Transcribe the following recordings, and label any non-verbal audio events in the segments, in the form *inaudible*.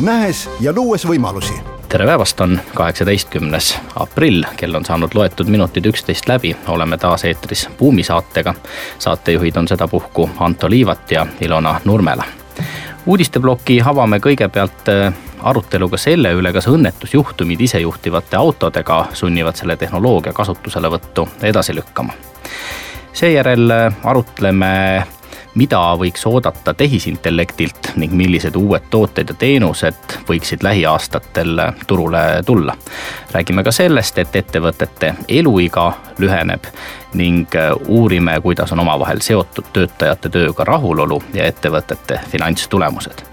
nähes ja luues võimalusi tere päevast, on kaheksateistkümnes aprill, kell on saanud loetud minutid üksteist läbi, oleme taas eetris Buumi saatega. saatejuhid on sedapuhku Anto Liivat ja Ilona Nurmela. uudisteploki avame kõigepealt äh, aruteluga selle üle, kas õnnetusjuhtumid isejuhtivate autodega sunnivad selle tehnoloogia kasutuselevõttu edasi lükkama. seejärel äh, arutleme mida võiks oodata tehisintellektilt ning millised uued tooted ja teenused võiksid lähiaastatel turule tulla. räägime ka sellest, et ettevõtete eluiga lüheneb ning uurime, kuidas on omavahel seotud töötajate tööga rahulolu ja ettevõtete finantstulemused.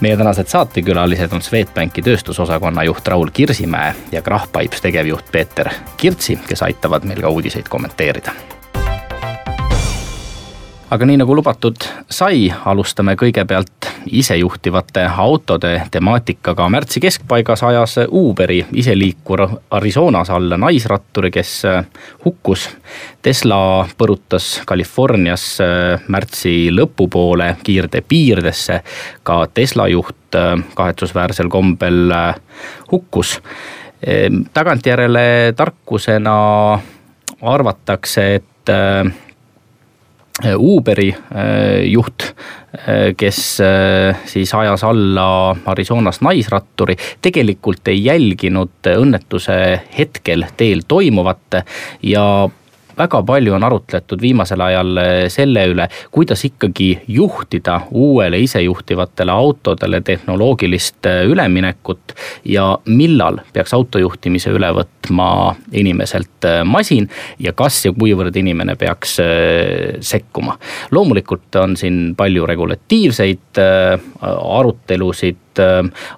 meie tänased saatekülalised on Swedbanki tööstusosakonna juht Raul Kirsimäe ja Krahpipes tegevjuht Peeter Kirtsi, kes aitavad meil ka uudiseid kommenteerida aga nii nagu lubatud sai, alustame kõigepealt isejuhtivate autode temaatikaga. märtsi keskpaigas ajas Uberi iseliikur Arizonas alla naisratturi, kes hukkus. Tesla põrutas Californias märtsi lõpupoole kiirtee piirdesse. ka Tesla juht kahetsusväärsel kombel hukkus. tagantjärele tarkusena arvatakse, et Uberi äh, juht, äh, kes äh, siis ajas alla Arizonas naisratturi, tegelikult ei jälginud õnnetuse hetkel teel toimuvat ja väga palju on arutletud viimasel ajal eh, selle üle, kuidas ikkagi juhtida uuele isejuhtivatele autodele tehnoloogilist eh, üleminekut. ja millal peaks autojuhtimise üle võtma inimeselt eh, masin ja kas ja kuivõrd inimene peaks sekkuma. loomulikult on siin palju regulatiivseid arutelusid,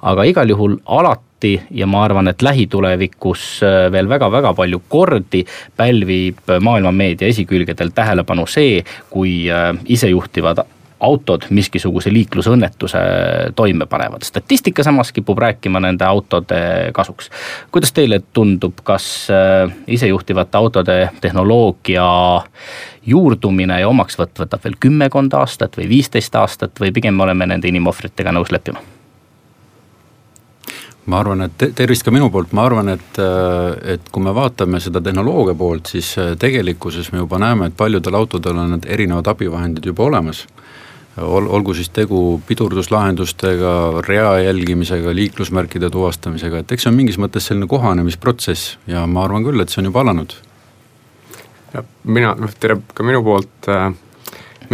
aga igal juhul alati alati ja ma arvan, et lähitulevikus äh, veel väga-väga palju kordi pälvib maailma meedia esikülgedel tähelepanu see, kui äh, isejuhtivad autod miskisuguse liiklusõnnetuse toime panevad. statistika samas kipub rääkima nende autode kasuks. kuidas teile tundub, kas äh, isejuhtivate autode tehnoloogia juurdumine ja omaksvõtt võtab veel kümmekond aastat või viisteist aastat või pigem me oleme nende inimohvritega nõus leppima? Ma arvan, et tervist ka minu poolt, ma arvan, et, äh, et kui me vaatame seda tehnoloogia poolt, siis äh, tegelikkuses me juba näeme, et paljudel autodel on need erinevad abivahendid juba olemas. Ol-, olgu siis tegu pidurduslahendustega, rea jälgimisega, liiklusmärkide tuvastamisega, et eks see on mingis mõttes selline kohanemisprotsess ja ma arvan küll, et see on juba alanud. mina, noh tere ka minu poolt äh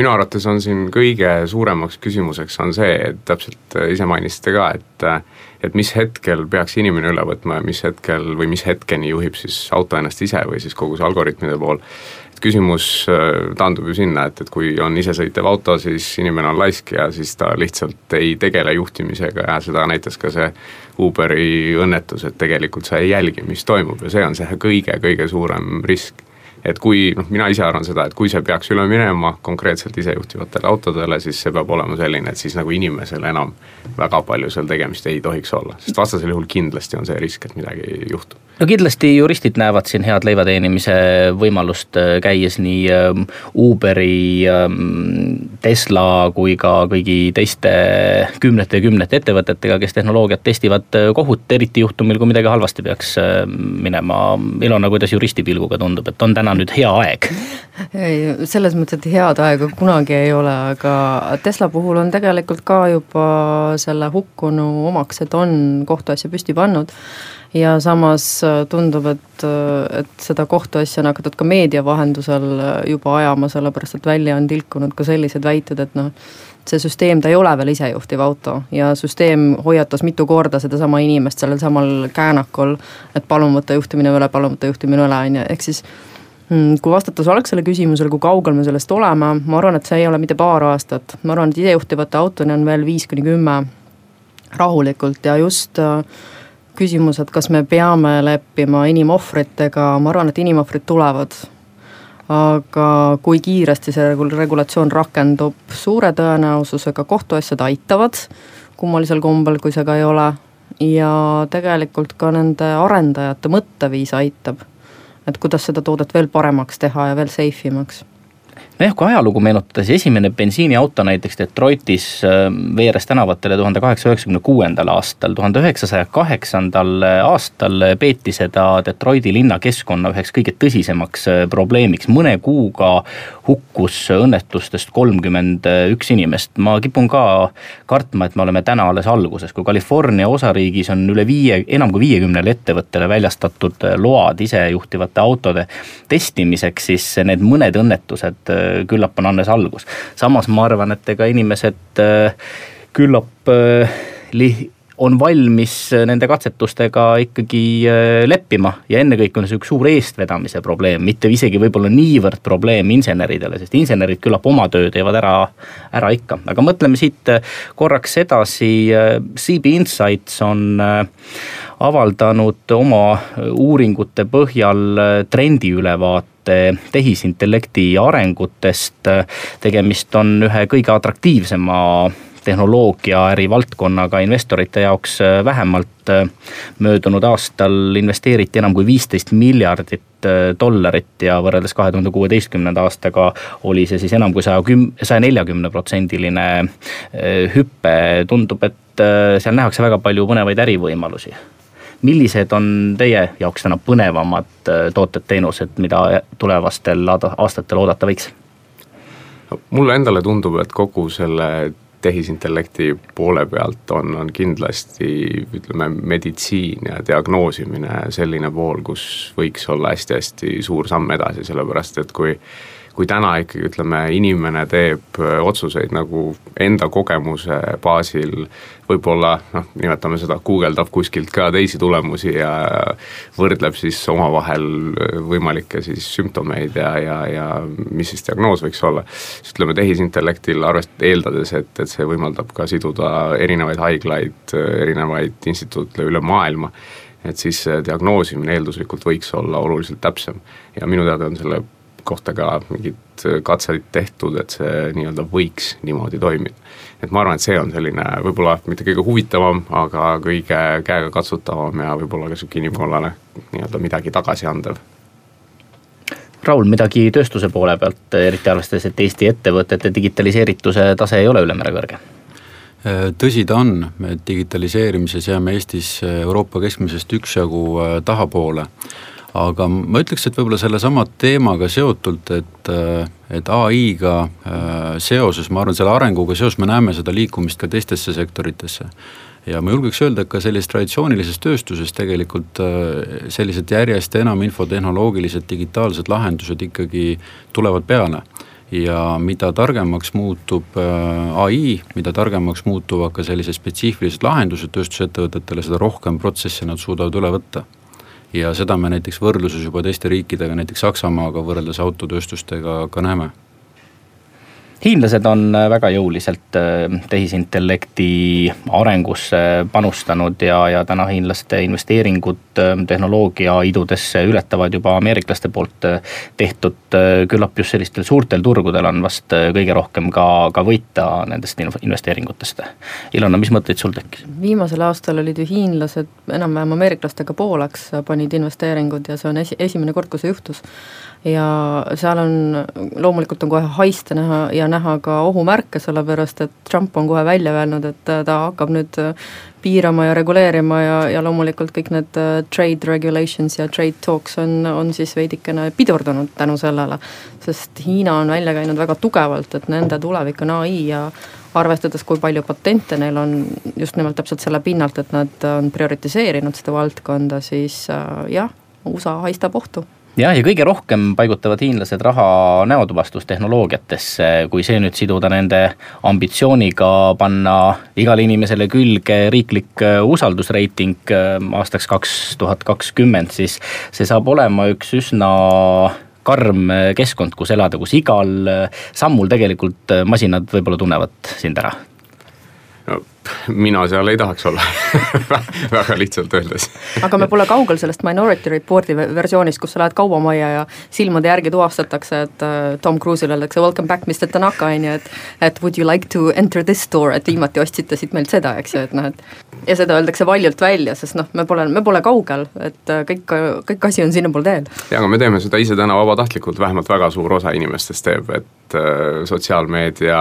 minu arvates on siin kõige suuremaks küsimuseks on see, et täpselt ise mainisite ka, et et mis hetkel peaks inimene üle võtma ja mis hetkel või mis hetkeni juhib siis auto ennast ise või siis kogu see algoritmide pool. et küsimus äh, taandub ju sinna, et, et kui on isesõitev auto, siis inimene on laisk ja siis ta lihtsalt ei tegele juhtimisega ja seda näitas ka see Uberi õnnetus, et tegelikult sa ei jälgi, mis toimub ja see on see kõige-kõige suurem risk et kui noh, mina ise arvan seda, et kui see peaks üle minema konkreetselt isejuhtivatele autodele, siis see peab olema selline, et siis nagu inimesel enam väga palju seal tegemist ei tohiks olla, sest vastasel juhul kindlasti on see risk, et midagi juhtub no kindlasti juristid näevad siin head leiva teenimise võimalust, äh, käies nii ähm, Uberi, ähm, Tesla kui ka kõigi teiste kümnete ja kümnete ettevõtetega, kes tehnoloogiat testivad äh, kohut, eriti juhtumil, kui midagi halvasti peaks äh, minema. Ilona, kuidas juristi pilguga tundub, et on täna nüüd hea aeg? ei, selles mõttes, et head aega kunagi ei ole, aga Tesla puhul on tegelikult ka juba selle hukkunu omaksed on kohtuasja püsti pannud ja samas äh, tundub, et, äh, et seda kohtuasja on hakatud ka meedia vahendusel äh, juba ajama, sellepärast et välja on tilkunud ka sellised väited, et noh, see süsteem, ta ei ole veel isejuhtiv auto. Ja süsteem hoiatas mitu korda sedasama inimest sellel samal käänakul, et palun võta juhtimine üle, palun võta juhtimine üle, on ju, ehk siis mm, kui vastata su algsele küsimusele, kui kaugel me sellest oleme, ma arvan, et see ei ole mitte paar aastat, ma arvan, et isejuhtivate autoni on veel viis kuni kümme rahulikult ja just äh, küsimus, et kas me peame leppima inimohvritega, ma arvan, et inimohvrid tulevad. aga kui kiiresti see regulatsioon rakendub, suure tõenäosusega kohtuasjad aitavad, kummalisel kombel, kui see ka ei ole, ja tegelikult ka nende arendajate mõtteviis aitab. et kuidas seda toodet veel paremaks teha ja veel safe imaks nojah, kui ajalugu meenutada, siis esimene bensiiniauto näiteks Detroitis äh, veeres tänavatele tuhande kaheksasaja üheksakümne kuuendal aastal. tuhande üheksasaja kaheksandal aastal peeti seda Detroiti linnakeskkonna üheks kõige tõsisemaks äh, probleemiks. mõne kuuga hukkus õnnetustest kolmkümmend üks inimest. ma kipun ka kartma, et me oleme täna alles alguses, kui California osariigis on üle viie, enam kui viiekümnele ettevõttele väljastatud load isejuhtivate autode testimiseks, siis need mõned õnnetused äh, küllap on alles algus. samas ma arvan, et ega inimesed äh, küllap äh, li-, on valmis nende katsetustega ikkagi äh, leppima ja ennekõike on see üks suur eestvedamise probleem, mitte isegi võib-olla niivõrd probleem inseneridele, sest insenerid küllap oma töö teevad ära, ära ikka. aga mõtleme siit korraks edasi, CB Insights on avaldanud oma uuringute põhjal trendiülevaate tehisintellekti arengutest. tegemist on ühe kõige atraktiivsema tehnoloogiaäri valdkonnaga investorite jaoks vähemalt. möödunud aastal investeeriti enam kui viisteist miljardit dollarit ja võrreldes kahe tuhande kuueteistkümnenda aastaga oli see siis enam kui saja küm-, saja neljakümne protsendiline hüpe. tundub, et seal nähakse väga palju põnevaid ärivõimalusi millised on teie jaoks täna põnevamad äh, tooted-teenused, mida tulevastel aastatel oodata võiks? mulle endale tundub, et kogu selle tehisintellekti poole pealt on, on kindlasti ütleme, meditsiin ja diagnoosimine selline pool, kus võiks olla hästi-hästi suur samm edasi, sellepärast et kui kui täna ikkagi ütleme, inimene teeb äh, otsuseid nagu enda kogemuse baasil, võib-olla noh, nimetame seda, guugeldab kuskilt ka teisi tulemusi ja võrdleb siis omavahel äh, võimalikke siis sümptomeid ja, ja, ja mis siis diagnoos võiks olla. siis ütleme, tehisintellektil arvest-, eeldades, et, et see võimaldab ka siduda erinevaid haiglaid, erinevaid instituute üle maailma et siis diagnoosimine eelduslikult võiks olla oluliselt täpsem ja minu teada on selle kohta ka mingid katseid tehtud, et see nii-öelda võiks niimoodi toimida. et ma arvan, et see on selline võib-olla mitte kõige huvitavam, aga kõige käegakatsutavam ja võib-olla ka sihuke inimkonnale nii-öelda midagi tagasiandev Raul, midagi tööstuse poole pealt, eriti arvestades, et Eesti ettevõtete digitaliseerituse tase ei ole üle mere kõrge? tõsi ta on, et digitaliseerimises jääme Eestis Euroopa keskmisest üksjagu äh, tahapoole aga ma ütleks, et võib-olla sellesama teemaga seotult, et, äh, et ai-ga äh, seoses, ma arvan, selle arenguga seoses me näeme seda liikumist ka teistesse sektoritesse. ja ma julgeks öelda, et ka sellises traditsioonilises tööstuses tegelikult äh, sellised järjest enam infotehnoloogilised digitaalsed lahendused ikkagi tulevad peale ja mida targemaks muutub ai, mida targemaks muutuvad ka sellised spetsiifilised lahendused tööstusettevõtetele, seda rohkem protsesse nad suudavad üle võtta ja seda me näiteks võrdluses juba teiste riikidega, näiteks Saksamaaga võrreldes autotööstustega ka näeme hiinlased on äh, väga jõuliselt äh, tehisintellekti arengusse panustanud ja, ja täna hiinlaste investeeringud äh, tehnoloogiaidudesse ületavad juba ameeriklaste poolt tehtud. küllap just sellistel suurtel turgudel on vast kõige rohkem ka, ka võita nendest investeeringutest. Ilona, mis mõtteid sul tekkis? viimasel aastal olid ju hiinlased enam-vähem ameeriklastega pooleks panid investeeringud ja see on esi, esimene kord, kui see juhtus ja seal on, loomulikult on kohe haiste näha ja näha ka ohumärke, sellepärast et Trump on kohe välja öelnud, et ta hakkab nüüd piirama ja reguleerima ja, ja loomulikult kõik need äh, trade regulations ja trade talks on, on siis veidikene pidurdunud tänu sellele. sest Hiina on välja käinud väga tugevalt, et nende tulevik on ai ja arvestades, kui palju patente neil on just nimelt täpselt selle pinnalt, et nad on prioritiseerinud seda valdkonda, siis äh, jah, USA haistab ohtu jah, ja kõige rohkem paigutavad hiinlased raha näotuvastustehnoloogiatesse, kui see nüüd siduda nende ambitsiooniga panna igale inimesele külge riiklik äh, usaldusreiting äh, aastaks kaks tuhat kakskümmend, siis see saab olema üks üsna karm äh, keskkond, kus elada, kus igal sammul tegelikult masinad võib-olla tunnevad sind ära. No mina seal ei tahaks olla *laughs* väga lihtsalt öeldes. aga me pole kaugel sellest Minority Report'i versioonist, kus sa lähed kaubamajja ja silmade järgi tuvastatakse, et äh, Tom Cruise'ile öeldakse welcome back, Mr Tanaka, on ju, et et would you like to enter this store, et viimati ostsite siit meilt seda, eks ju, et noh, et ja seda öeldakse valjult välja, sest noh, me pole, me pole kaugel, et äh, kõik, kõik asi on sinnapool teel. jaa, aga me teeme seda ise täna vabatahtlikult, vähemalt väga suur osa inimestest teeb, et äh, sotsiaalmeedia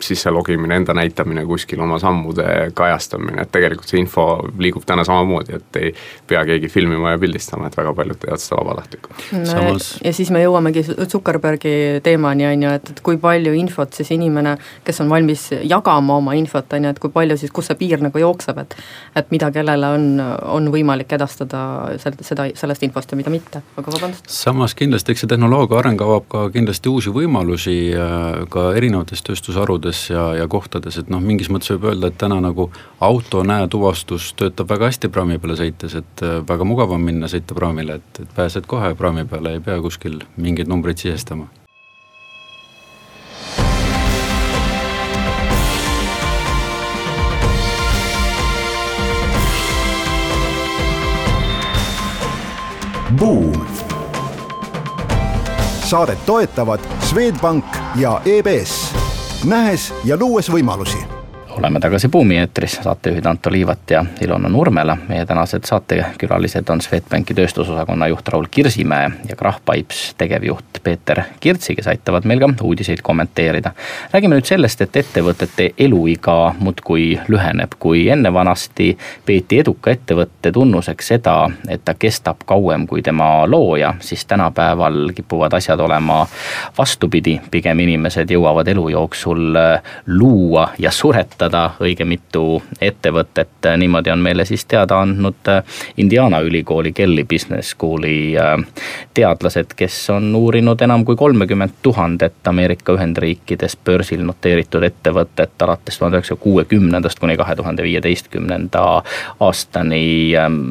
sisse logimine, enda näitamine kuskil, oma sammude kajastamine, et tegelikult see info liigub täna samamoodi, et ei pea keegi filmima ja pildistama, et väga paljud teevad seda vabatahtlikult Samas... ja siis me jõuamegi Zuckerbergi teemani, on ju, et, et kui palju infot siis inimene, kes on valmis jagama oma infot, on ju, et kui palju siis, kus see piir nagu jookseb, et et mida kellele on, on võimalik edastada sel-, seda, sellest infost ja mida mitte, aga vabandust. samas kindlasti, eks see tehnoloogia areng avab ka kindlasti uusi võimalusi äh, ka erinevates tööstusharudes ja, ja kohtades, et noh, mingis mõttes võib öelda, et täna nagu auto näetuvastus töötab väga hästi praami peale sõites, et äh, väga mugav on minna sõita praamile, et, et pääsed kohe praami peale, ei pea kuskil mingeid numbreid sisestama Buum. saadet toetavad Swedbank ja EBS, nähes ja luues võimalusi oleme tagasi Buumi eetris, saatejuhid Anto Liivat ja Ilona Nurmela. meie tänased saatekülalised on Swedbanki tööstusosakonna juht Raul Kirsimäe ja Krahv Pipes tegevjuht Peeter Kirtsi, kes aitavad meil ka uudiseid kommenteerida. räägime nüüd sellest, et ettevõtete eluiga muudkui lüheneb, kui enne vanasti peeti eduka ettevõtte tunnuseks seda, et ta kestab kauem kui tema looja, siis tänapäeval kipuvad asjad olema vastupidi, pigem inimesed jõuavad elu jooksul luua ja suretada toetada õige mitu ettevõtet, niimoodi on meile siis teada andnud äh, Indiana ülikooli Kelly Business School'i äh, teadlased, kes on uurinud enam kui kolmekümmet tuhandet Ameerika Ühendriikides börsil noteeritud ettevõtet alates tuhande üheksasaja kuuekümnendast kuni kahe tuhande viieteistkümnenda aastani ähm,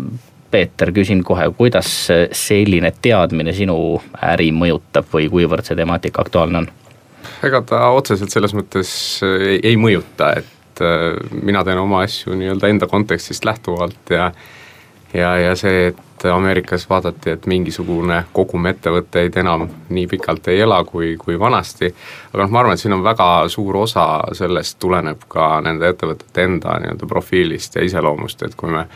Peeter, küsin kohe, kuidas selline teadmine sinu äri mõjutab või kuivõrd see temaatika aktuaalne on? ega ta otseselt selles mõttes ei, ei mõjuta, et et äh, mina teen oma asju nii-öelda enda kontekstist lähtuvalt ja ja, ja see, et Ameerikas vaadati, et mingisugune kogum ettevõtteid enam nii pikalt ei ela kui, kui vanasti, aga noh, ma arvan, et siin on väga suur osa sellest tuleneb ka nende ettevõtete enda nii-öelda profiilist ja iseloomust, et kui me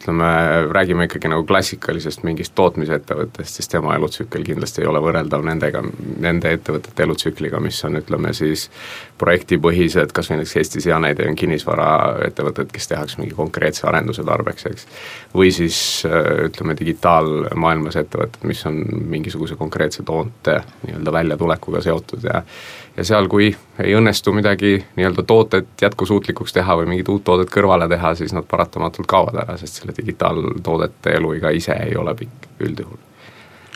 ütleme, räägime ikkagi nagu klassikalisest mingist tootmisettevõttest, siis tema elutsükkel kindlasti ei ole võrreldav nendega, nende ettevõtete elutsükliga, mis on, ütleme siis projektipõhised, kas või näiteks Eestis hea näide on kinnisvaraettevõtted, kes tehakse mingi konkreetse arenduse tarbeks, eks. või siis ütleme, digitaalmaailmas ettevõtted, mis on mingisuguse konkreetse toonte nii-öelda väljatulekuga seotud ja ja seal, kui ei õnnestu midagi nii-öelda tootet jätkusuutlikuks teha või mingit uut toodet kõrvale teha, siis nad paratamatult kaovad ära, sest selle digitaaltoodete eluiga ise ei ole pikk üldjuhul.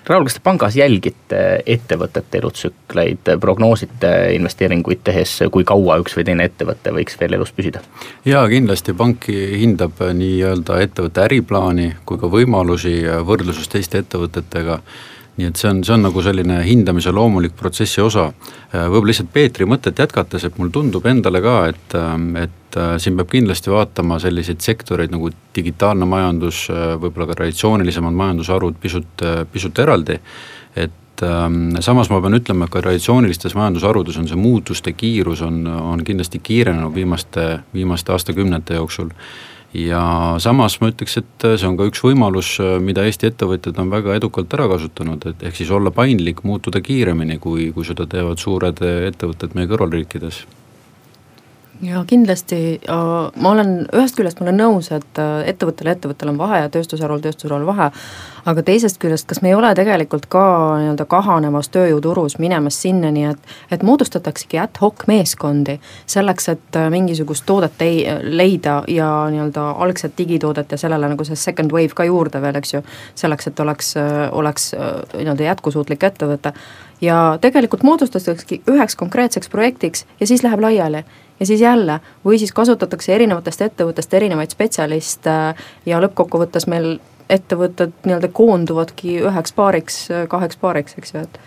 Raul, kas te pangas jälgite ettevõtete elutsükleid, prognoosite investeeringuid tehes, kui kaua üks või teine ettevõte võiks veel elus püsida? jaa, kindlasti pank hindab nii-öelda ettevõtte äriplaani kui ka võimalusi võrdluses teiste ettevõtetega nii et see on, see on nagu selline hindamise loomulik protsessi osa. Äh, võib-olla lihtsalt Peetri mõtet jätkates, et mulle tundub endale ka, et, ähm, et äh, siin peab kindlasti vaatama selliseid sektoreid nagu digitaalne majandus, äh, võib-olla ka traditsioonilisemad majandusharud pisut, pisut eraldi, et ähm, samas ma pean ütlema, et ka traditsioonilistes majandusharudes on see muutuste kiirus on, on kindlasti kiirenenud viimaste, viimaste aastakümnete jooksul ja samas ma ütleks, et see on ka üks võimalus, mida Eesti ettevõtjad on väga edukalt ära kasutanud, et ehk siis olla paindlik, muutuda kiiremini, kui, kui seda teevad suured ettevõtted meie kõrvalriikides ja kindlasti. Ma olen, ühest küljest ma olen nõus, et äh, ettevõttel ja ettevõttel on vahe ja tööstusharul, tööstusharul vahe, aga teisest küljest, kas me ei ole tegelikult ka nii-öelda kahanevas tööjõuturus minemas sinnani, et et moodustataksegi ad hoc meeskondi selleks, et äh, mingisugust toodet ei, leida ja nii-öelda algset digitoodet ja sellele nagu see second wave ka juurde veel, eks ju, selleks, et oleks, äh, oleks nii-öelda jätkusuutlik ettevõte. Ja tegelikult moodustatakski üheks konkreetseks projektiks ja siis läheb laiali ja siis jälle, või siis kasutatakse erinevatest ettevõttest erinevaid spetsialiste ja lõppkokkuvõttes meil ettevõtted nii-öelda koonduvadki üheks paariks, kaheks paariks, eks ju, et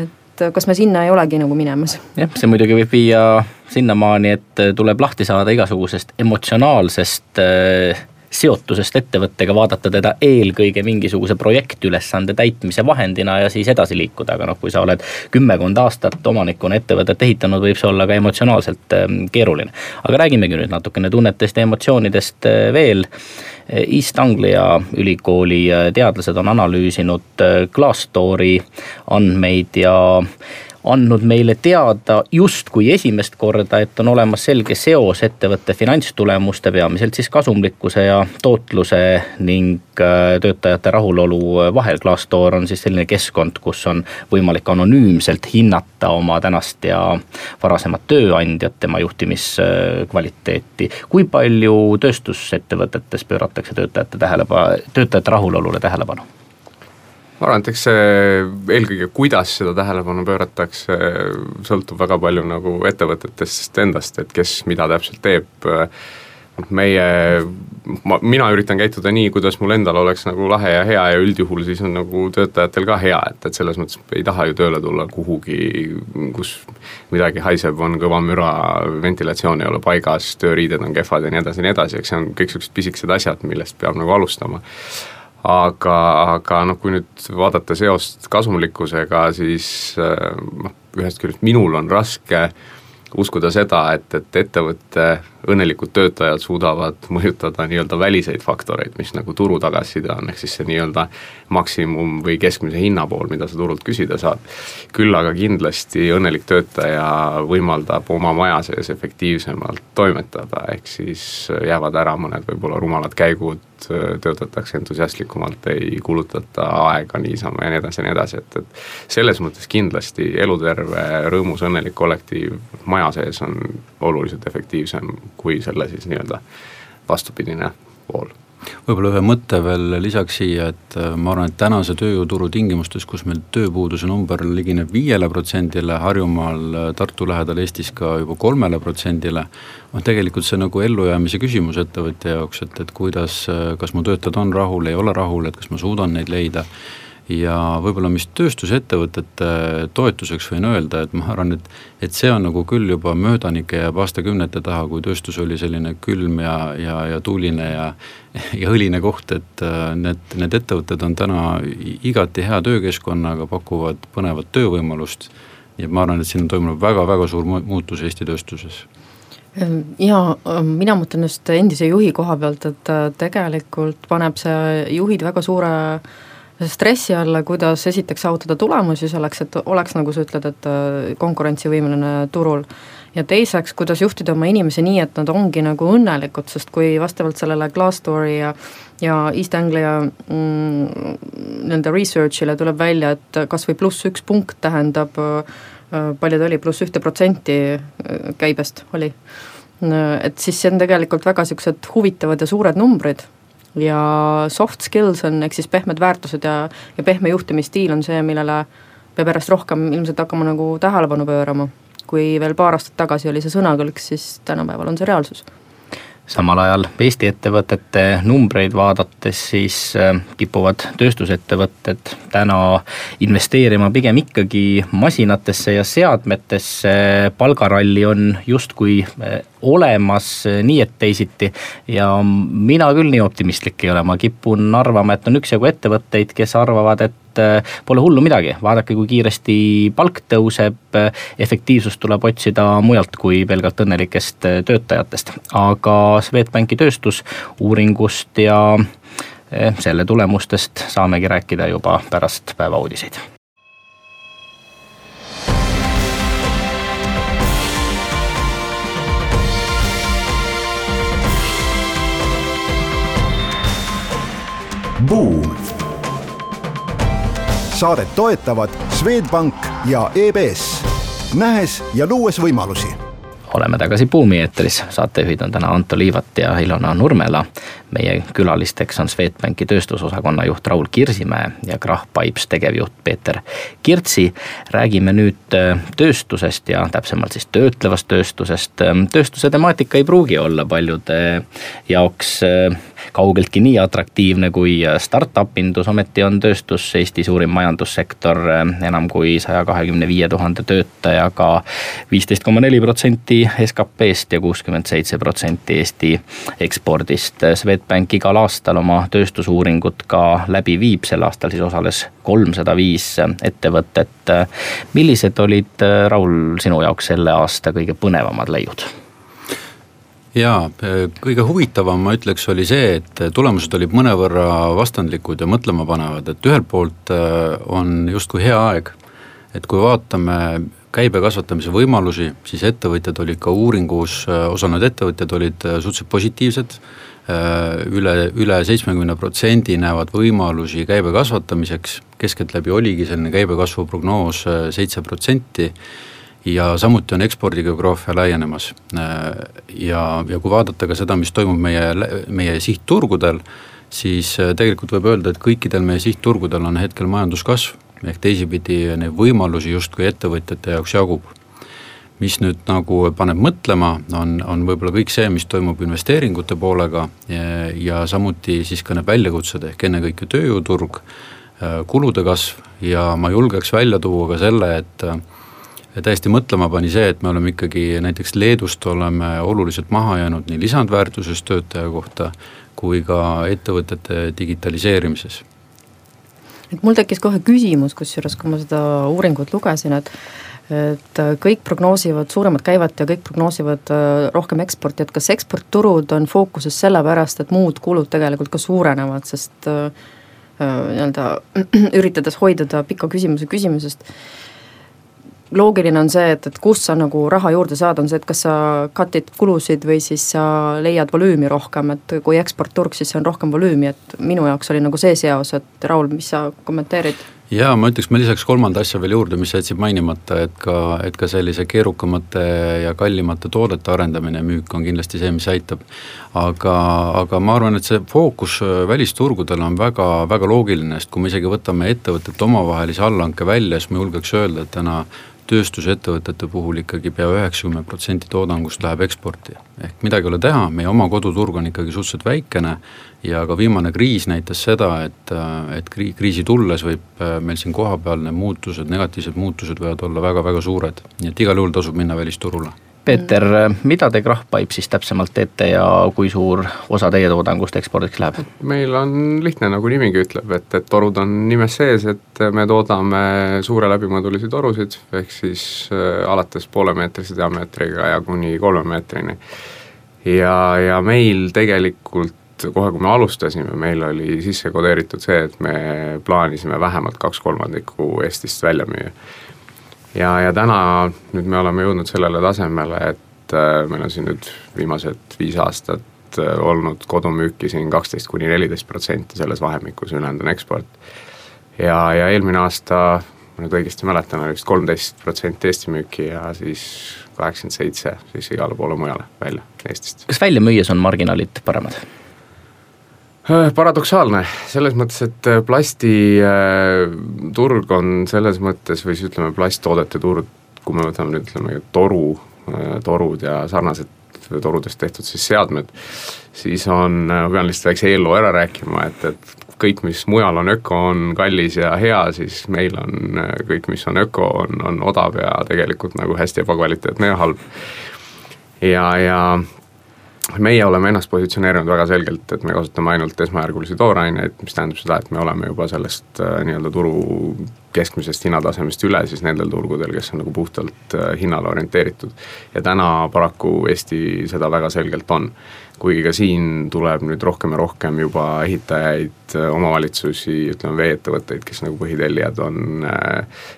et kas me sinna ei olegi nagu minemas? jah, see muidugi võib viia sinnamaani, et tuleb lahti saada igasugusest emotsionaalsest äh, seotusest ettevõttega, vaadata teda eelkõige mingisuguse projektülesande täitmise vahendina ja siis edasi liikuda, aga noh, kui sa oled kümmekond aastat omanikuna ettevõtet ehitanud, võib see olla ka emotsionaalselt ähm, keeruline. aga räägimegi nüüd natukene tunnetest ja emotsioonidest äh, veel. East Anglia ülikooli äh, teadlased on analüüsinud Glassdoori andmeid ja andnud meile teada justkui esimest korda, et on olemas selge seos ettevõtte finantstulemuste, peamiselt siis kasumlikkuse ja tootluse ning äh, töötajate rahulolu vahel. Glassdoor on siis selline keskkond, kus on võimalik anonüümselt hinnata oma tänast ja varasemat tööandjat, tema juhtimiskvaliteeti. kui palju tööstusettevõtetes pööratakse töötajate tähelepanu, töötajate rahulolule tähelepanu? Ma arvan, et eks see eelkõige, kuidas seda tähelepanu pööratakse, sõltub väga palju nagu ettevõtetest endast, et kes mida täpselt teeb. meie, ma, mina üritan käituda nii, kuidas mul endal oleks nagu lahe ja hea ja üldjuhul siis on nagu töötajatel ka hea, et, et selles mõttes ei taha ju tööle tulla kuhugi, kus midagi haiseb, on kõva müra, ventilatsioon ei ole paigas, tööriided on kehvad ja nii edasi ja nii edasi, eks see on kõik niisugused pisikesed asjad, millest peab nagu alustama aga, aga noh, kui nüüd vaadata seost kasumlikkusega, siis äh, noh, ühest küljest minul on raske uskuda seda, et, et ettevõtte õnnelikud töötajad suudavad mõjutada nii-öelda väliseid faktoreid, mis nagu turu tagasiside on, ehk siis see nii-öelda maksimum või keskmise hinna pool, mida sa turult küsida saad. küll aga kindlasti õnnelik töötaja võimaldab oma maja sees efektiivsemalt toimetada, ehk siis jäävad ära mõned võib-olla rumalad käigud, töötatakse entusiastlikumalt, ei kulutata aega niisama ja nii edasi ja nii edasi, et, et selles mõttes kindlasti eluterve, rõõmus, õnnelik kollektiiv maja sees on oluliselt efektiivsem kui selle siis nii-öelda vastupidine pool võib-olla ühe mõtte veel lisaks siia, et äh, ma arvan, et tänase tööjõuturu tingimustes, kus meil tööpuuduse number ligineb viiele protsendile, Harjumaal, äh, Tartu lähedal Eestis ka juba kolmele protsendile, on tegelikult see nagu ellujäämise küsimus ettevõtja jaoks, et, et kuidas, äh, kas mu töötajad on rahul, ei ole rahul, et kas ma suudan neid leida ja võib-olla, mis tööstusettevõtete toetuseks võin öelda, et ma arvan, et et see on nagu küll juba möödanike jääb aastakümnete taha, kui tööstus oli selline külm ja, ja, ja tuuline ja ja õline koht, et äh, need, need ettevõtted on täna igati hea töökeskkonnaga, pakuvad põnevat töövõimalust. Ja ma arvan, et siin on toimunud väga-väga suur muutus Eesti tööstuses. Ehm, ja ähm, mina mõtlen just endise juhi koha pealt, et äh, tegelikult paneb see juhid väga suure äh, stressi alla, kuidas esiteks saavutada tulemusi selleks, et oleks, nagu sa ütled, et äh, konkurentsivõimeline turul. ja teiseks, kuidas juhtida oma inimesi nii, et nad ongi nagu õnnelikud, sest kui vastavalt sellele Glassdoori ja ja East Anglia mm, nende research'ile tuleb välja, et kas või pluss üks punkt tähendab äh, palju ta oli, pluss ühte protsenti äh, käibest oli. et siis see on tegelikult väga niisugused huvitavad ja suured numbrid ja soft skills on, ehk siis pehmed väärtused ja, ja pehme juhtimisstiil on see, millele peab järjest rohkem ilmselt hakkama nagu tähelepanu pöörama. kui veel paar aastat tagasi oli see sõnakõlks, siis tänapäeval on see reaalsus samal ajal Eesti ettevõtete numbreid vaadates, siis äh, kipuvad tööstusettevõtted täna investeerima pigem ikkagi masinatesse ja seadmetesse, palgaralli on justkui äh, olemas äh, nii et teisiti. ja mina küll nii optimistlik ei ole, ma kipun arvama, et on üksjagu ettevõtteid, kes arvavad, et äh, pole hullu midagi, vaadake, kui kiiresti palk tõuseb, efektiivsust tuleb otsida mujalt kui pelgalt õnnelikest töötajatest. aga Swedbanki tööstusuuringust ja selle tulemustest saamegi rääkida juba pärast päevauudiseid Buum saadet toetavad Swedbank ja EBS, nähes ja luues võimalusi. Oleme tagasi Buumi eetris, saatejuhid on täna Anto Liivat ja Ilona Nurmela. Meie külalisteks on Swedbanki tööstusosakonna juht Raul Kirsimäe ja Krahh Pipes tegevjuht Peeter Kirtsi. räägime nüüd äh, tööstusest ja täpsemalt siis töötlevast tööstusest. tööstuse temaatika ei pruugi olla paljude jaoks kaugeltki nii atraktiivne kui startup indus, ometi on tööstus Eesti suurim majandussektor enam kui saja kahekümne viie tuhande töötajaga, viisteist koma neli protsenti SKP-st ja kuuskümmend seitse protsenti Eesti ekspordist. Swedbank igal aastal oma tööstusuuringut ka läbi viib, sel aastal siis osales kolmsada viis ettevõtet. millised olid, Raul, sinu jaoks selle aasta kõige põnevamad leiud? jaa, kõige huvitavam ma ütleks, oli see, et tulemused olid mõnevõrra vastandlikud ja mõtlemapanevad, et ühelt poolt on justkui hea aeg, et kui vaatame käibe kasvatamise võimalusi, siis ettevõtjad olid ka uuringus, osa need ettevõtjad olid äh, suhteliselt positiivsed, äh, üle, üle seitsmekümne protsendi näevad võimalusi käibe kasvatamiseks, keskeltläbi oligi selline käibekasvu prognoos äh, seitse protsenti ja samuti on ekspordigeograafia laienemas. Ja, ja kui vaadata ka seda, mis toimub meie, meie sihtturgudel, siis tegelikult võib öelda, et kõikidel meie sihtturgudel on hetkel majanduskasv ehk teisipidi neid võimalusi justkui ettevõtjate jaoks jagub. Mis nüüd nagu paneb mõtlema, on, on võib-olla kõik see, mis toimub investeeringute poolega ja, ja samuti siis ka need väljakutsed, ehk ennekõike tööjõuturg, kulude kasv. Ja ma julgeks välja tuua ka selle, et ja täiesti mõtlema pani see, et me oleme ikkagi näiteks Leedust oleme oluliselt maha jäänud nii lisandväärtuses töötaja kohta kui ka ettevõtete digitaliseerimises. Et mul tekkis kohe küsimus, kusjuures kui ma seda uuringut lugesin, et et kõik prognoosivad suuremat käivet ja kõik prognoosivad äh, rohkem eksporti, et kas eksportturud on fookuses sellepärast, et muud kulud tegelikult ka suurenevad, sest äh, äh, nii-öelda *clears throat* üritades hoiduda pika küsimuse küsimusest loogiline on see, et, et kust sa nagu raha juurde saad, on see, et kas sa cut'id kulusid või siis sa leiad volüümi rohkem, et kui eksportturg, siis see on rohkem volüümi, et minu jaoks oli nagu see seos, et Raul, mis sa kommenteerid? Jaa, ma ütleks, ma lisaks kolmanda asja veel juurde, mis jätsid mainimata, et ka, et ka sellise keerukamate ja kallimate toodete arendamine ja müük on kindlasti see, mis aitab. aga, aga ma arvan, et see fookus välisturgudel on väga, väga loogiline, sest kui me isegi võtame ettevõtete omavahelise allhanke välja, siis ma julgeks öelda, et täna tööstusettevõtete puhul ikkagi pea üheksakümmend protsenti toodangust läheb eksporti. ehk midagi ei ole teha, meie oma koduturg on ikkagi suhteliselt väikene ja ka viimane kriis näitas seda, et, et kri-, kriisi tulles võib meil siin kohapeal need muutused, negatiivsed muutused võivad olla väga-väga suured, nii et igal juhul tasub minna välisturule Peeter, mida te Krahhpipe siis täpsemalt teete ja kui suur osa teie toodangust ekspordiks läheb? meil on lihtne, nagu nimigi ütleb, et, et torud on nimes sees, et me toodame suure läbimõõdulisi torusid, ehk siis äh, alates poolemeetrise diameetriga ja kuni kolme meetrini. ja, ja meil tegelikult kohe, kui me alustasime, meil oli sisse kodeeritud see, et me plaanisime vähemalt kaks kolmandikku Eestist välja müüa ja, ja täna nüüd me oleme jõudnud sellele tasemele, et äh, meil on siin nüüd viimased viis aastat äh, olnud kodumüüki siin kaksteist kuni neliteist protsenti selles vahemikus, ülejäänud on eksport. ja, ja eelmine aasta, ma nüüd õigesti mäletan, oli vist kolmteist protsenti Eesti müüki ja siis kaheksakümmend seitse siis igale poole mujale välja Eestist. kas välja müües on marginaalid paremad? Äh, paradoksaalne, selles mõttes, et äh, plastiturg äh, on selles mõttes või siis ütleme, plasttoodete turg, kui me võtame nüüd ütleme toru, torud ja sarnased torudest tehtud siis seadmed, siis on, ma pean lihtsalt väikse eelloo ära rääkima, et, et kõik, mis mujal on öko, on kallis ja hea, siis meil on kõik, mis on öko, on, on odav ja tegelikult nagu hästi ebakvaliteetne ja halb. ja, ja meie oleme ennast positsioneerinud väga selgelt, et me kasutame ainult esmajärgulisi tooraineid, mis tähendab seda, et me oleme juba sellest äh, nii-öelda turu keskmisest hinnatasemest üle siis nendel turgudel, kes on nagu puhtalt äh, hinnale orienteeritud. ja täna paraku Eesti seda väga selgelt on. kuigi ka siin tuleb nüüd rohkem ja rohkem juba ehitajaid, äh, omavalitsusi, ütleme vee-ettevõtteid, kes nagu põhitellijad on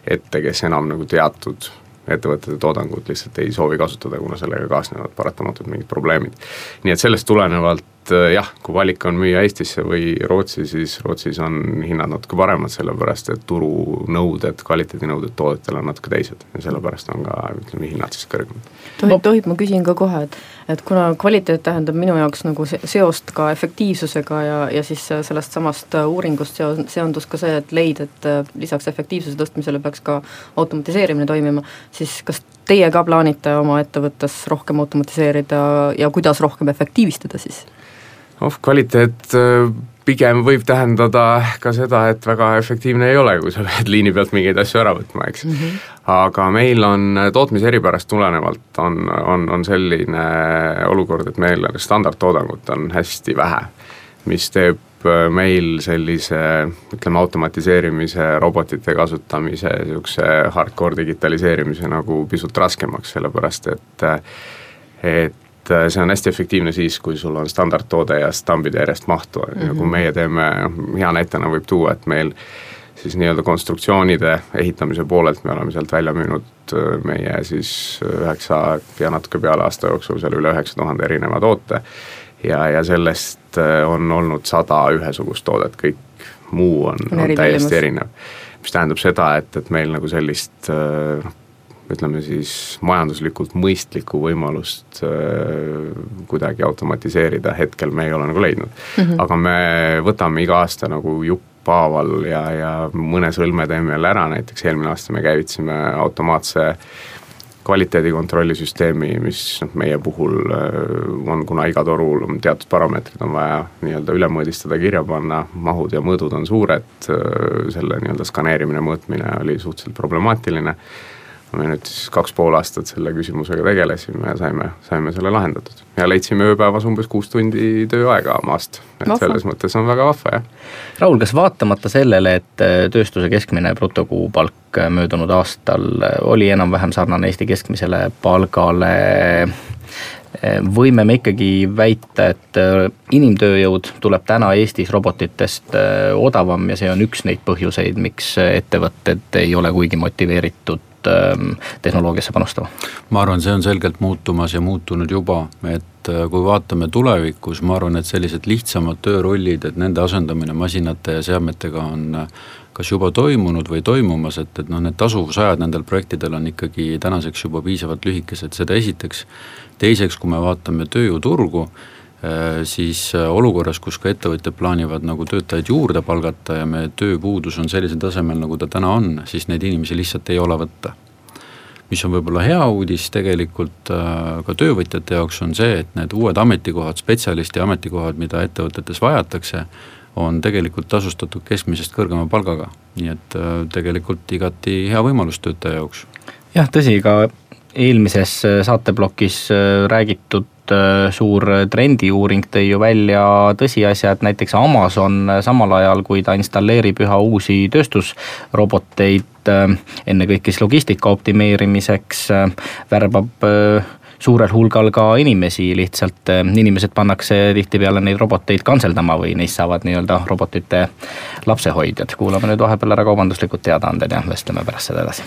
ette, kes enam nagu teatud ettevõtete toodangut lihtsalt ei soovi kasutada, kuna sellega kaasnevad paratamatult mingid probleemid. nii et sellest tulenevalt et äh, jah, kui valik on müüa Eestisse või Rootsi, siis Rootsis on hinnad natuke paremad, sellepärast et turunõuded, kvaliteedinõuded toodetele on natuke teised ja sellepärast on ka ütleme, hinnad siis kõrgemad. tohib, tohib, ma küsin ka kohe, et, et kuna kvaliteet tähendab minu jaoks nagu seost ka efektiivsusega ja, ja siis sellest samast uuringust seo-, seondus ka see, et leida, et äh, lisaks efektiivsuse tõstmisele peaks ka automatiseerimine toimima, siis kas teie ka plaanite oma ettevõttes rohkem automatiseerida ja kuidas rohkem efektiivistada siis? Noh, kvaliteet äh, pigem võib tähendada ka seda, et väga efektiivne ei ole, kui sa *laughs* pead liini pealt mingeid asju ära võtma, eks mm. -hmm. aga meil on tootmise eripärast tulenevalt on, on, on selline olukord, et meil standardtoodangut on hästi vähe, mis teeb äh, meil sellise ütleme, automatiseerimise, robotite kasutamise, niisuguse hardcore digitaliseerimise nagu pisut raskemaks, sellepärast et et äh, see on hästi efektiivne siis, kui sul on standardtoode ja stambid järjest mahtu mm, -hmm. mhm. meie teeme, hea näitena võib tuua, et meil siis nii-öelda konstruktsioonide ehitamise poolelt me oleme sealt välja müünud äh, meie siis üheksa ja natuke peale aasta jooksul seal üle üheksa tuhande erineva toote. ja, ja sellest äh, on olnud sada ühesugust toodet, kõik muu on, on, on täiesti erinev. mis tähendab seda, et, et meil nagu sellist noh, ütleme siis majanduslikult mõistlikku võimalust äh, kuidagi automatiseerida hetkel me ei ole nagu leidnud mm. -hmm. aga me võtame iga aasta nagu jupphaaval ja, ja mõne sõlme teeme jälle ära, näiteks eelmine aasta me käivitasime automaatse kvaliteedikontrolli süsteemi, mis noh, meie puhul äh, on, kuna iga torul on teatud parameetrid on vaja nii-öelda üle mõõdistada, kirja panna, mahud ja mõõdud on suured, äh, selle nii-öelda skaneerimine, mõõtmine oli suhteliselt problemaatiline me nüüd siis kaks pool aastat selle küsimusega tegelesime ja saime, saime selle lahendatud. ja leidsime ööpäevas umbes kuus tundi tööaega maast, et vahva. selles mõttes on väga vahva, jah. Raul, kas vaatamata sellele, et äh, tööstuse keskmine brutokuupalk äh, möödunud aastal äh, oli enam-vähem sarnane Eesti keskmisele palgale, võime me ikkagi väita, et inimtööjõud tuleb täna Eestis robotitest odavam ja see on üks neid põhjuseid, miks ettevõtted ei ole kuigi motiveeritud Ähm, tehnoloogiasse panustama? ma arvan, see on selgelt muutumas ja muutunud juba, et äh, kui vaatame tulevikus, ma arvan, et sellised lihtsamad töörollid, et nende asendamine masinate ja seadmetega on äh, kas juba toimunud või toimumas, et, et noh, need tasuvusajad nendel projektidel on ikkagi tänaseks juba piisavalt lühikesed, seda esiteks. teiseks, kui me vaatame tööjõuturgu, siis olukorras, kus ka ettevõtjad plaanivad nagu töötajaid juurde palgata ja meie tööpuudus on sellisel tasemel, nagu ta täna on, siis neid inimesi lihtsalt ei ole võtta mis on võib-olla hea uudis tegelikult äh, ka töövõtjate jaoks, on see, et need uued ametikohad, spetsialisti ametikohad, mida ettevõtetes vajatakse, on tegelikult tasustatud keskmisest kõrgema palgaga, nii et äh, tegelikult igati hea võimalus töötaja jaoks. jah, tõsi, ka eelmises äh, saateplokis räägitud suur trendiuuring tõi ju välja tõsiasja, et näiteks Amazon samal ajal, kui ta installeerib üha uusi tööstusroboteid, Äh, ennekõike siis logistika optimeerimiseks äh, värbab äh, suurel hulgal ka inimesi, lihtsalt inimesed pannakse tihtipeale neid roboteid kantseldama või neist saavad nii-öelda robotite lapsehoidjad. kuulame nüüd vahepeal ära kaubanduslikud teadaanded ja vestleme pärast seda edasi.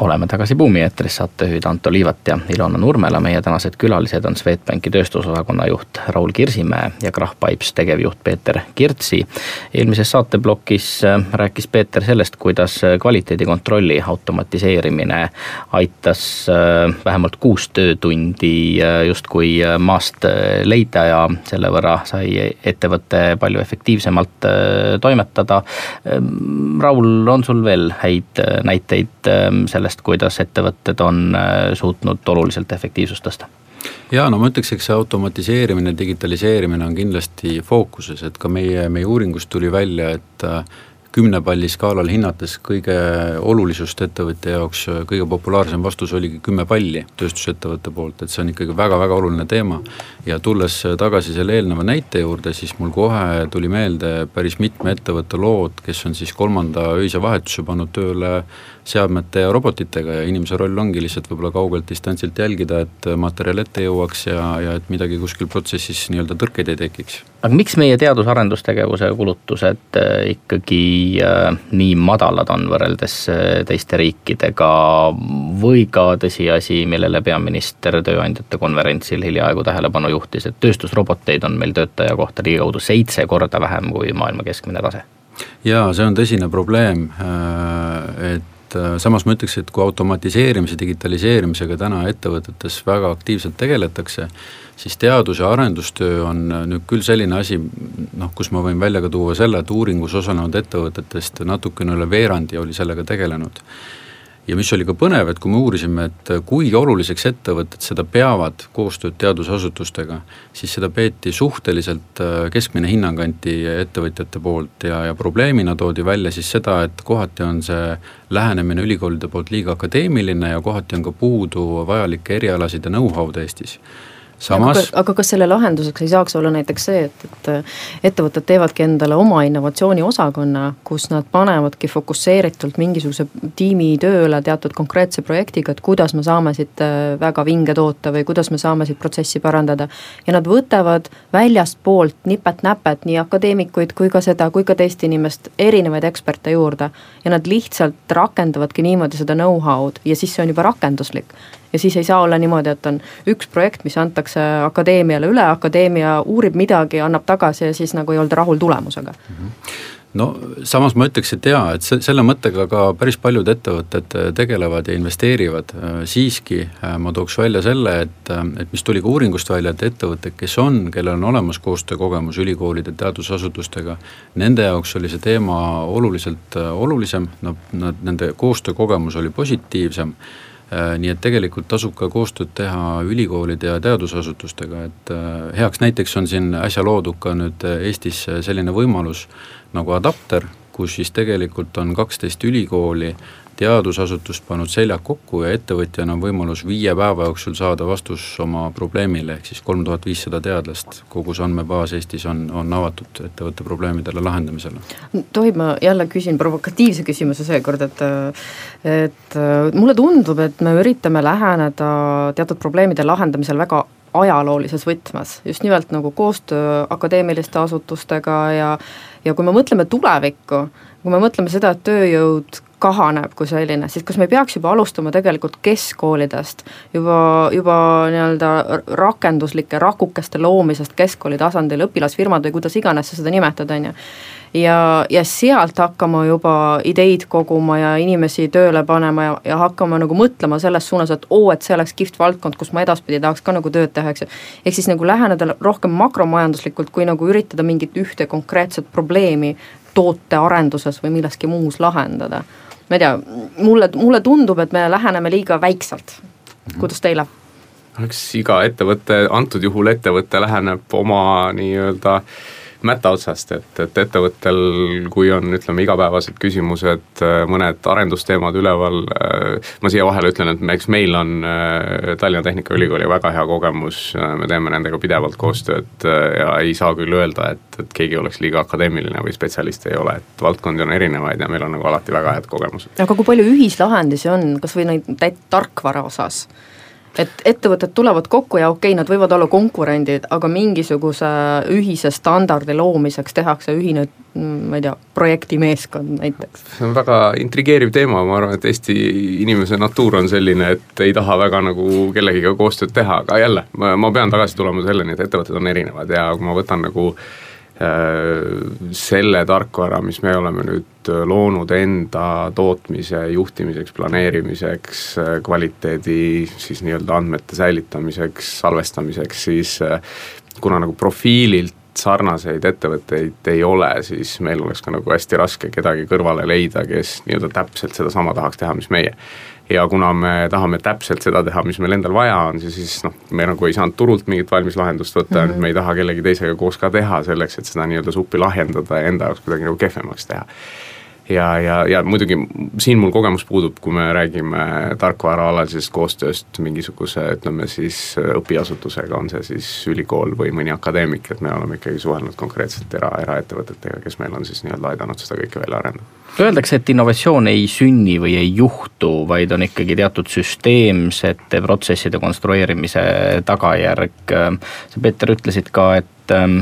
oleme tagasi Buumi eetris, saatejuhid Anto Liivat ja Ilona Nurmela, meie tänased külalised on Swedbanki tööstusosakonna juht Raul Kirsimäe ja Krahh Pipes tegevjuht Peeter Kirtsi. eelmises saateplokis äh, rääkis Peeter sellest, kuidas äh, kvaliteedikontrolli automatiseerimine aitas äh, vähemalt kuus töötundi justkui maast leida ja selle võrra sai ettevõte palju efektiivsemalt toimetada. Raul, on sul veel häid näiteid selle sellest, kuidas ettevõtted on äh, suutnud oluliselt efektiivsust tõsta? jaa, no ma ütleks, eks see automatiseerimine, digitaliseerimine on kindlasti fookuses, et ka meie, meie uuringust tuli välja, et äh, kümne palli skaalal hinnates kõige olulisust ettevõtja jaoks, kõige populaarsem vastus oligi kümme palli tööstusettevõtte poolt, et see on ikkagi väga-väga oluline teema. ja tulles tagasi selle eelneva näite juurde, siis mul kohe tuli meelde päris mitme ettevõtte lood, kes on siis kolmanda öise vahetuse pannud tööle seadmete ja robotitega ja inimese roll ongi lihtsalt võib-olla kaugelt distantsilt jälgida, et materjal ette jõuaks ja, ja et midagi kuskil protsessis nii-öelda tõrkeid ei tekiks. Aga miks meie teadus-arendustegevuse kulutused äh, ikkagi äh, nii madalad on võrreldes äh, teiste riikidega või ka tõsiasi, millele peaminister tööandjate konverentsil hiljaaegu tähelepanu juhtis, et tööstusroboteid on meil töötaja kohta ligikaudu seitse korda vähem kui maailma keskmine tase? jaa, see on tõsine probleem, et samas ma ütleks, et kui automatiseerimise, digitaliseerimisega täna ettevõtetes väga aktiivselt tegeletakse, siis teadus- ja arendustöö on äh, nüüd küll selline asi, noh, kus ma võin välja ka tuua selle, et uuringus osalenud ettevõtetest natukene üle veerandi oli sellega tegelenud ja mis oli ka põnev, et kui me uurisime, et kui oluliseks ettevõtted seda peavad, koostööd teadusasutustega, siis seda peeti suhteliselt äh, keskmine hinnang anti ettevõtjate poolt ja, ja probleemina toodi välja siis seda, et kohati on see lähenemine ülikoolide poolt liiga akadeemiline ja kohati on ka puudu vajalikke erialasid ja know-how'd Eestis samas aga, kas selle lahenduseks ei saaks olla näiteks see, et, et äh, ettevõtted teevadki endale oma innovatsiooniosakonna, kus nad panevadki fokusseeritult mingisuguse tiimi tööle teatud konkreetse projektiga, et kuidas me saame siit äh, väga vinge toote või kuidas me saame siit protsessi parandada. ja nad võtavad väljastpoolt nipet-näpet nii akadeemikuid kui ka seda, kui ka teist inimest, erinevaid eksperte juurde. ja nad lihtsalt rakendavadki niimoodi seda know-how'd ja siis see on juba rakenduslik ja siis ei saa olla niimoodi, et on üks projekt, mis antakse akadeemiale üle, akadeemia uurib midagi, annab tagasi ja siis nagu ei olda rahul tulemusega mm. -hmm no samas ma ütleks, et jaa, et see, selle mõttega ka päris paljud ettevõtted äh, tegelevad ja investeerivad, äh, siiski äh, ma tooks välja selle, et, et mis tuli ka uuringust välja, et ettevõtted, kes on, kellel on olemas koostöökogemus ülikoolide, teadusasutustega, nende jaoks oli see teema oluliselt olulisem, noh, nad, nende koostöökogemus oli positiivsem nii et tegelikult tasub ka koostööd teha ülikoolide ja teadusasutustega, et äh, heaks näiteks on siin äsja loodud ka nüüd äh, Eestis selline võimalus nagu Adapter, kus siis tegelikult on kaksteist ülikooli teadusasutust pannud seljad kokku ja ettevõtjal on võimalus viie päeva jooksul saada vastus oma probleemile, ehk siis kolm tuhat viissada teadlast, kogu see andmebaas Eestis on, on avatud ettevõtte probleemidele lahendamisele. tohib, ma jälle küsin provokatiivse küsimuse seekord, et et mulle tundub, et me üritame läheneda teatud probleemide lahendamisel väga ajaloolises võtmes, just nimelt nagu koostöö akadeemiliste asutustega ja ja kui me mõtleme tulevikku, kui me mõtleme seda, et tööjõud kahaneb kui selline, siis kas me ei peaks juba alustama tegelikult keskkoolidest, juba, juba nii-öelda rakenduslike rakukeste loomisest keskkooli tasandil, õpilasfirmad või kuidas iganes sa seda nimetad, on ju. ja, ja sealt hakkama juba ideid koguma ja inimesi tööle panema ja, ja hakkama nagu mõtlema selles suunas, et oo, et see oleks kihvt valdkond, kus ma edaspidi tahaks ka nagu tööd teha, eks ju. ehk siis nagu läheneda rohkem makromajanduslikult, kui nagu üritada mingit ühte konkreetset probleemi tootearenduses või milleski muus lahendada ma ei tea, mulle, mulle tundub, et me läheneme liiga väiksalt, kuidas teile? eks iga ettevõte, antud juhul ettevõte läheneb oma nii-öelda äh, mätta otsast, et, et ettevõttel, kui on, ütleme, igapäevased küsimused, mõned arendusteemad üleval, ma siia vahele ütlen, et eks meil on äh, Tallinna Tehnikaülikooli väga hea kogemus, me teeme nendega pidevalt koostööd äh, ja ei saa küll öelda, et, et keegi oleks liiga akadeemiline või spetsialist ei ole, et valdkondi on erinevaid ja meil on nagu alati väga head kogemused. aga kui palju ühislahendusi on, kas või neid tarkvara osas? Et ettevõtted tulevad kokku ja okei okay,, nad võivad olla konkurendid, aga mingisuguse ühise standardi loomiseks tehakse ühine ma ei tea, projektimeeskond näiteks? see on väga intrigeeriv teema, ma arvan, et Eesti inimese natuur on selline, et ei taha väga nagu kellegiga koostööd teha, aga jälle, ma, pean tagasi tulema selleni, et ettevõtted on erinevad ja kui ma võtan nagu Äh, selle tarkvara, mis me oleme nüüd äh, loonud enda tootmise juhtimiseks, planeerimiseks, äh, kvaliteedi siis nii-öelda andmete säilitamiseks, salvestamiseks, siis kuna nagu profiililt sarnaseid ettevõtteid ei ole, siis meil oleks ka nagu hästi raske kedagi kõrvale leida, kes nii-öelda täpselt sedasama tahaks teha, mis meie ja kuna me tahame täpselt seda teha, mis meil endal vaja on, siis noh, me nagu ei saanud turult mingit valmis lahendust võtta mm, -hmm. me ei taha kellegi teisega koos ka teha selleks, et seda nii-öelda suppi lahjendada ja enda jaoks kuidagi nagu kehvemaks teha ja, ja, ja muidugi siin mul kogemus puudub, kui me räägime tarkvaraalatisest koostööst mingisuguse, ütleme siis õpiasutusega, on see siis ülikool või mõni akadeemik, et me oleme ikkagi suhelnud konkreetselt era, eraettevõtetega, kes meil on siis nii-öelda aidanud seda kõike välja arendada. Öeldakse, et innovatsioon ei sünni või ei juhtu, vaid on ikkagi teatud süsteemsete protsesside konstrueerimise tagajärg. sa, Peeter, ütlesid ka, et ähm,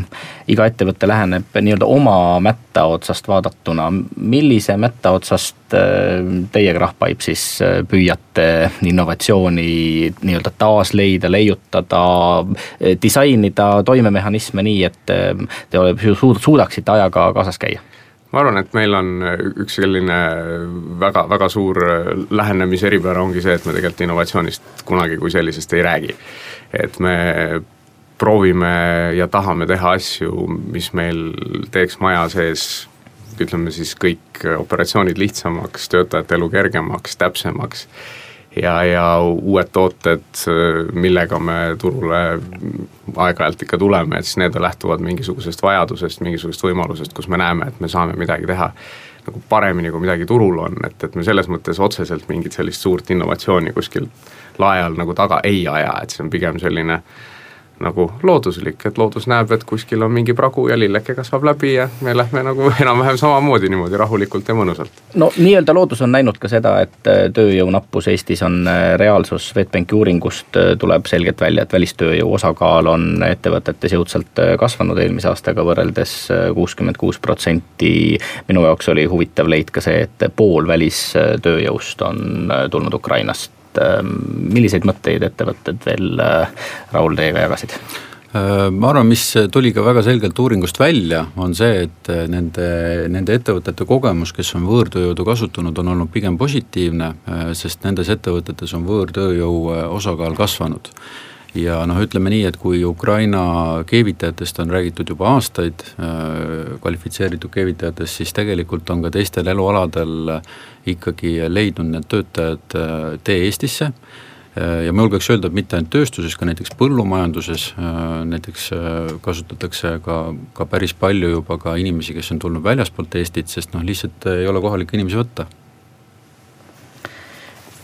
iga ettevõte läheneb nii-öelda oma mätta otsast vaadatuna. millise mätta otsast äh, teie, Krahpaip, siis äh, püüate innovatsiooni nii-öelda taas leida, leiutada, äh, disainida toimemehhanisme nii, et äh, te suudaksite ajaga kaasas käia? ma arvan, et meil on üks selline väga, väga suur lähenemise eripära ongi see, et me tegelikult innovatsioonist kunagi kui sellisest ei räägi. et me proovime ja tahame teha asju, mis meil teeks maja sees ütleme siis kõik operatsioonid lihtsamaks, töötajate elu kergemaks, täpsemaks. Ja, ja uued tooted, millega me turule aeg-ajalt ikka tuleme, et siis need lähtuvad mingisugusest vajadusest, mingisugusest võimalusest, kus me näeme, et me saame midagi teha nagu paremini, kui midagi turul on, et, et me selles mõttes otseselt mingit sellist suurt innovatsiooni kuskil lae all nagu taga ei aja, et see on pigem selline äh, nagu looduslik, et loodus näeb, et kuskil on mingi pragu ja lilleke kasvab läbi ja me lähme nagu *laughs* enam-vähem samamoodi niimoodi rahulikult ja mõnusalt. no nii-öelda loodus on näinud ka seda, et äh, tööjõunappus Eestis on äh, reaalsus, Swedbanki uuringust äh, tuleb selgelt välja, et välistööjõu osakaal on ettevõtetes jõudsalt kasvanud eelmise aastaga võrreldes kuuskümmend kuus protsenti. minu jaoks oli huvitav leid ka see, et pool välistööjõust on tulnud Ukrainast et ähm, milliseid mõtteid ettevõtted veel äh, Raul teiega jagasid? Äh, ma arvan, mis tuli ka väga selgelt uuringust välja, on see, et äh, nende, nende ettevõtete kogemus, kes on võõrtööjõudu kasutanud, on olnud pigem positiivne, sest nendes ettevõtetes on võõrtööjõu osakaal kasvanud ja noh, ütleme nii, et kui Ukraina keevitajatest on räägitud juba aastaid, äh, kvalifitseeritud keevitajatest, siis tegelikult on ka teistel elualadel ikkagi leidnud need töötajad äh, tee Eestisse. Äh, ja ma julgeks öelda, et mitte ainult tööstuses, ka näiteks põllumajanduses näiteks kasutatakse ka, ka päris palju juba ka inimesi, kes on tulnud väljaspoolt Eestit, sest noh, lihtsalt ei ole kohalikke inimesi võtta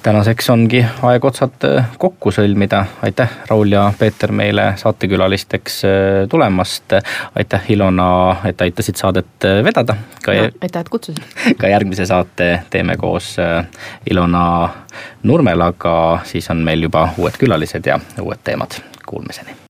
tänaseks ongi aeg otsad äh, kokku sõlmida, aitäh, Raul ja Peeter meile saatekülalisteks äh, tulemast. aitäh, Ilona, et aitasid saadet äh, vedada. No, aitäh, et kutsusid. *laughs* ka järgmise saate teeme koos Ilona Nurmelaga, siis on meil juba uued külalised ja uued teemad, kuulmiseni